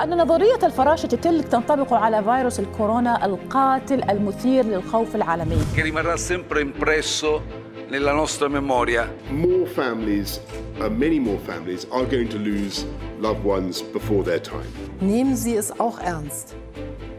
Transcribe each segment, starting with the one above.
أن نظرية الفراشة تلك تنطبق على فيروس الكورونا القاتل المثير للخوف العالمي. Che rimarrà sempre impresso nella nostra memoria. More families, uh, many more families, are going to lose loved ones before their time. Nehmen Sie es auch ernst.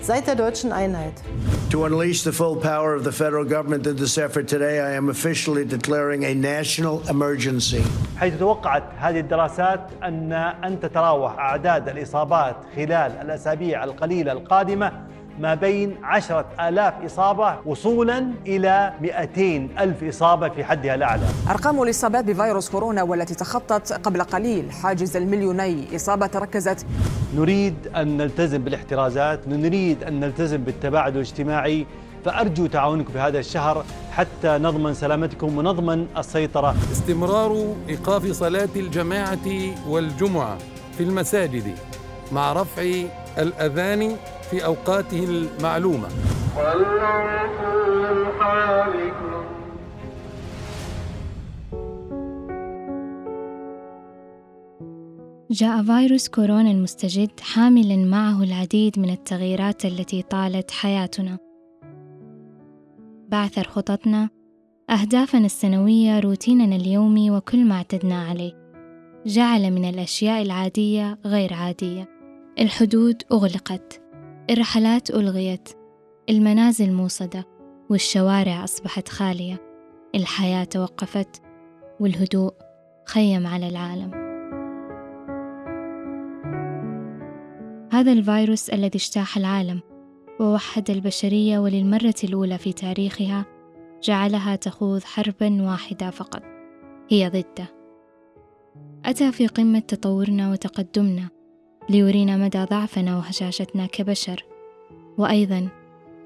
Seit der deutschen Einheit. To unleash the full power of the federal government in this effort today, I am officially declaring a national emergency. حيث توقعت هذه الدراسات أن أن تتراوح أعداد الإصابات خلال الأسابيع القليلة القادمة ما بين عشرة آلاف إصابة وصولا إلى 200 ألف إصابة في حدها الأعلى. أرقام الإصابات بفيروس كورونا والتي تخطت قبل قليل حاجز المليوني. إصابة تركزت. نريد أن نلتزم بالاحترازات نريد أن نلتزم بالتباعد الاجتماعي. فأرجو تعاونكم في هذا الشهر حتى نضمن سلامتكم ونضمن السيطرة. استمرار إيقاف صلاة الجماعة والجمعة في المساجد مع رفع الأذان في أوقاته المعلومة. جاء فيروس كورونا المستجد حاملا معه العديد من التغييرات التي طالت حياتنا. بعثر خططنا أهدافنا السنوية روتيننا اليومي وكل ما اعتدنا عليه. جعل من الأشياء العادية غير عادية. الحدود أغلقت. الرحلات ألغيت المنازل موصدة والشوارع أصبحت خالية الحياة توقفت والهدوء خيم على العالم. هذا الفيروس الذي اجتاح العالم ووحد البشرية وللمرة الأولى في تاريخها جعلها تخوض حربا واحدة فقط هي ضده. أتى في قمة تطورنا وتقدمنا ليرينا مدى ضعفنا وهشاشتنا كبشر. وأيضا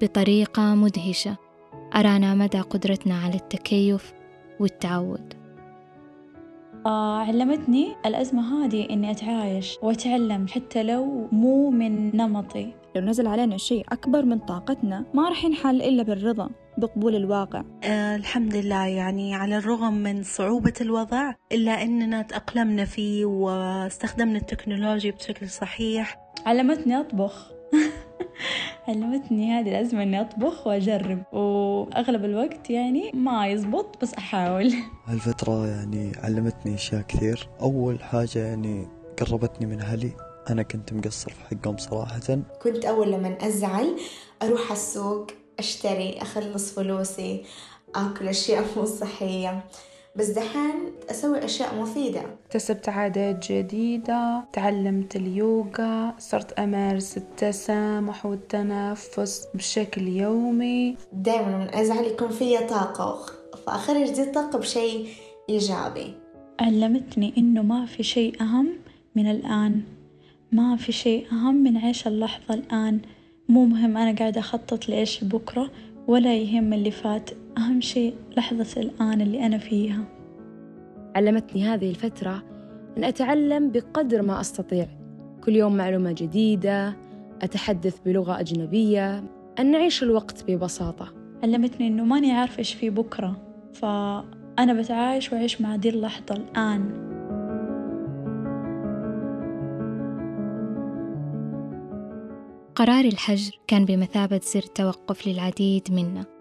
بطريقة مدهشة أرانا مدى قدرتنا على التكيف والتعود. آه علمتني الأزمة هذه إني أتعايش وأتعلم حتى لو مو من نمطي. لو نزل علينا شيء أكبر من طاقتنا ما راح ينحل إلا بالرضا بقبول الواقع. آه الحمد لله. يعني على الرغم من صعوبة الوضع إلا أننا تأقلمنا فيه واستخدمنا التكنولوجيا بشكل صحيح. علمتني أطبخ. علمتني هذه الأزمة إني أطبخ وأجرب وأغلب الوقت يعني ما يزبط بس أحاول. هالفترة يعني علمتني أشياء كثير. أول حاجة يعني قربتني من أهلي. أنا كنت مقصر في حقهم صراحة. كنت أول لما أزعل أروح السوق أشتري أخلص فلوسي أكل أشياء مو صحية. بس دحين أسوي أشياء مفيدة. اكتسبت عادات جديدة تعلمت اليوغا صرت أمارس التسامح والتنفس بشكل يومي. دائما لما أزعل يكون فيا طاقة فأخرج دي الطاقة بشيء إيجابي. علمتني إنه ما في شيء أهم من الآن. ما في شيء أهم من عيش اللحظة الآن. مو مهم أنا قاعدة أخطط لإيش بكرة ولا يهم اللي فات. أهم شيء لحظة الآن اللي أنا فيها. علمتني هذه الفترة أن أتعلم بقدر ما أستطيع. كل يوم معلومة جديدة أتحدث بلغة أجنبية أن نعيش الوقت ببساطة. علمتني أنه ماني عارفة إيش في بكرة فأنا بتعايش وأعيش مع دي اللحظة الآن. قرار الحجر كان بمثابة زر توقف للعديد منا.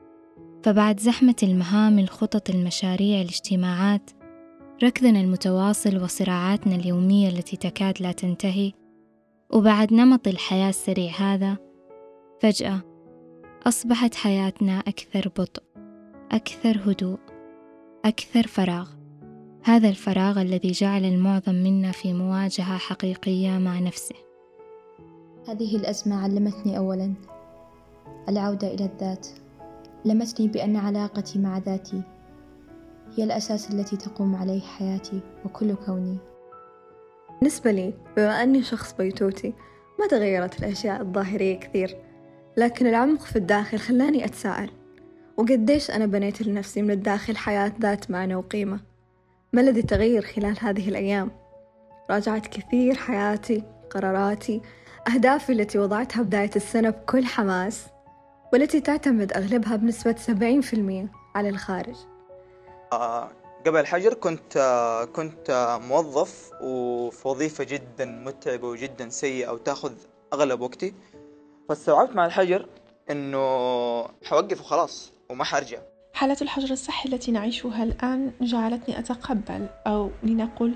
فبعد زحمة المهام الخطط المشاريع الاجتماعات ركضنا المتواصل وصراعاتنا اليومية التي تكاد لا تنتهي وبعد نمط الحياة السريع هذا فجأة أصبحت حياتنا أكثر بطء أكثر هدوء أكثر فراغ. هذا الفراغ الذي جعل المعظم منا في مواجهة حقيقية مع نفسه. هذه الأزمة علمتني أولا العودة إلى الذات. لمتني بأن علاقتي مع ذاتي هي الأساس التي تقوم عليه حياتي وكل كوني. بالنسبة لي بما أني شخص بيتوتي ما تغيرت الأشياء الظاهرية كثير لكن العمق في الداخل خلاني أتساءل. وقديش أنا بنيت لنفسي من الداخل حياة ذات معنى وقيمة؟ ما الذي تغير خلال هذه الأيام؟ راجعت كثير حياتي قراراتي أهدافي التي وضعتها بداية السنة بكل حماس. والتي تعتمد أغلبها بنسبة 70% على الخارج. آه قبل الحجر كنت كنت موظف وفي وظيفة جدا متعبة وجدا سيئة وتأخذ أغلب وقتي. فاستوعبت مع الحجر إنه حوقف وخلاص وما حرجع. حالة الحجر الصحي التي نعيشها الآن جعلتني أتقبل أو لنقل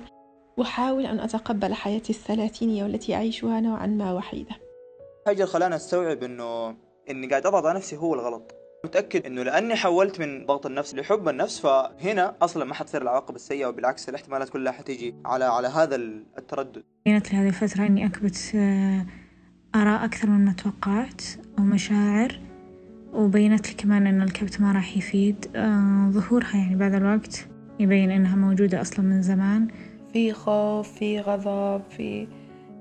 أحاول أن أتقبل حياتي الثلاثينية والتي أعيشها نوعا ما وحيدة. الحجر خلاني أستوعب إنه إني قاعد أضغط على نفسي هو الغلط. متأكد إنه لأني حولت من ضغط النفس لحب النفس فهنا أصلا ما حتصير العواقب السيئة وبالعكس الاحتمالات كلها حتيجي على على هذا التردد. بينت لي هذه الفترة إني أكبت آه، آراء أكثر مما توقعت ومشاعر وبينت لي كمان إن الكبت ما راح يفيد. آه، ظهورها يعني بعد الوقت يبين إنها موجودة أصلا من زمان. في خوف في غضب في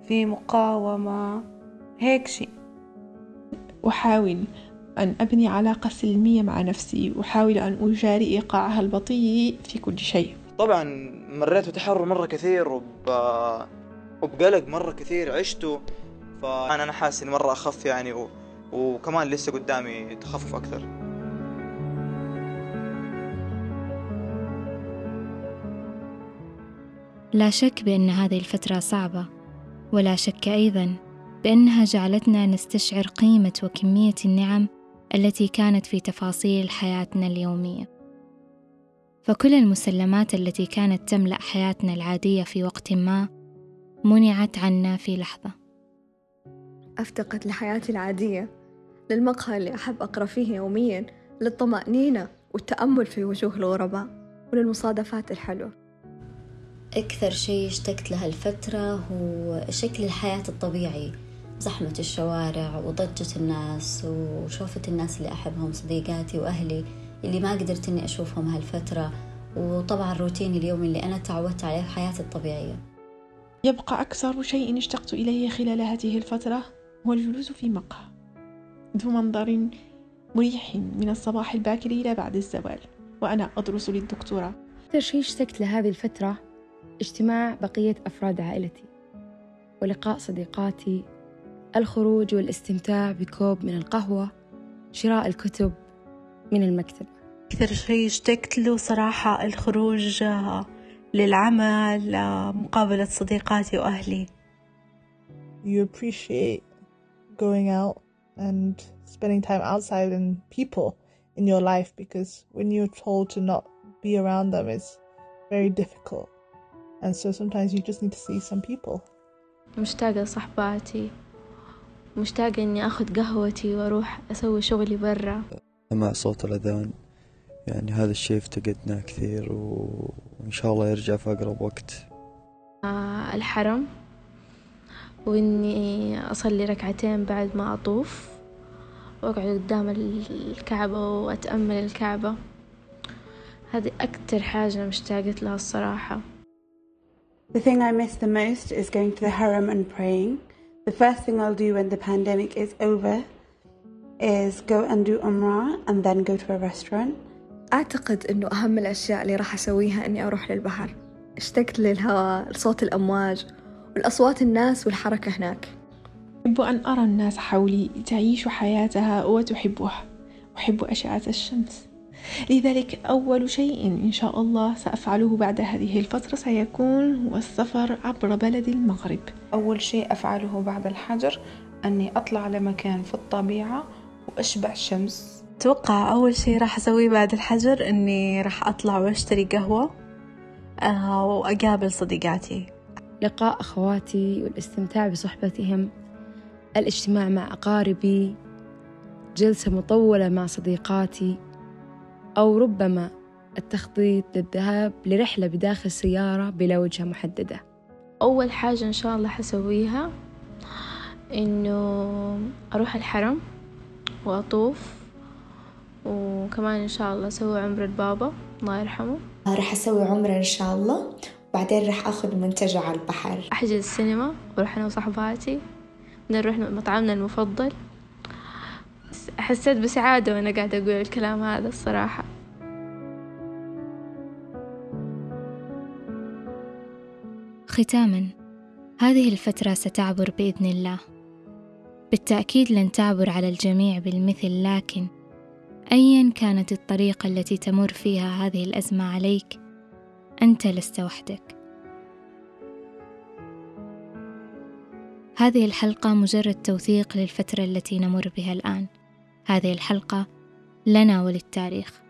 في مقاومة هيك شيء. أحاول أن أبني علاقة سلمية مع نفسي وأحاول أن أجاري إيقاعها البطيء في كل شيء. طبعا مريت بتحرر مرة كثير وب... وبقلق مرة كثير عشته فأنا أنا حاسس إني مرة أخف يعني و... وكمان لسه قدامي تخفف أكثر. لا شك بأن هذه الفترة صعبة ولا شك أيضا بأنها جعلتنا نستشعر قيمة وكمية النعم التي كانت في تفاصيل حياتنا اليومية. فكل المسلمات التي كانت تملأ حياتنا العادية في وقت ما منعت عنا في لحظة. أفتقد لحياتي العادية للمقهى اللي أحب أقرأ فيه يوميا للطمأنينة والتأمل في وجوه الغرباء وللمصادفات الحلوة. أكثر شيء اشتقت له الفترة هو شكل الحياة الطبيعي. زحمة الشوارع وضجة الناس وشوفة الناس اللي أحبهم صديقاتي وأهلي اللي ما قدرت إني أشوفهم هالفترة وطبعا روتيني اليومي اللي أنا تعودت عليه في حياتي الطبيعية. يبقى أكثر شيء اشتقت إليه خلال هذه الفترة هو الجلوس في مقهى. ذو منظر مريح من الصباح الباكر إلى بعد الزوال وأنا أدرس للدكتوراه. أكثر شيء اشتقت لهذه الفترة اجتماع بقية أفراد عائلتي ولقاء صديقاتي الخروج والاستمتاع بكوب من القهوة شراء الكتب من المكتبة أكثر شيء اشتقت له صراحة الخروج للعمل مقابلة صديقاتي وأهلي You appreciate going out and spending time outside and people in your life because when you're told to not be around them it's very difficult and so sometimes you just need to see some people مشتاقة لصحباتي مشتاقة إني أخذ قهوتي وأروح أسوي شغلي برا. مع صوت الأذان يعني هذا الشيء افتقدناه كثير وإن شاء الله يرجع في أقرب وقت. آه الحرم وإني أصلي ركعتين بعد ما أطوف وأقعد قدام الكعبة وأتأمل الكعبة. هذه أكتر حاجة مشتاقة لها الصراحة. The thing I miss the most is going to the haram and praying. The first thing I'll do when the pandemic is over is go and do umrah and then go to a restaurant. أعتقد إنه أهم الأشياء اللي راح أسويها إني أروح للبحر. اشتقت للهواء لصوت الأمواج والأصوات الناس والحركة هناك. أحب أن أرى الناس حولي تعيش حياتها وتحبها. أحب أشعة الشمس. لذلك أول شيء إن شاء الله سأفعله بعد هذه الفترة سيكون هو السفر عبر بلد المغرب. أول شيء أفعله بعد الحجر أني أطلع لمكان في الطبيعة وأشبع شمس. أتوقع أول شيء راح أسويه بعد الحجر إني راح أطلع وأشتري قهوة آه، وأقابل صديقاتي. لقاء أخواتي والاستمتاع بصحبتهم الاجتماع مع أقاربي جلسة مطولة مع صديقاتي. أو ربما التخطيط للذهاب لرحلة بداخل سيارة بلا وجهة محددة. أول حاجة إن شاء الله حسويها إنه أروح الحرم وأطوف وكمان إن شاء الله أسوي عمرة البابا الله يرحمه. راح أسوي عمرة إن شاء الله وبعدين راح أخذ منتجع على البحر. أحجز السينما وأروح أنا وصحباتي نروح مطعمنا المفضل. حسيت بسعادة وأنا قاعدة أقول الكلام هذا الصراحة. ختاما هذه الفترة ستعبر بإذن الله. بالتأكيد لن تعبر على الجميع بالمثل لكن أيا كانت الطريقة التي تمر فيها هذه الأزمة عليك أنت لست وحدك. هذه الحلقة مجرد توثيق للفترة التي نمر بها الآن. هذه الحلقة لنا وللتاريخ.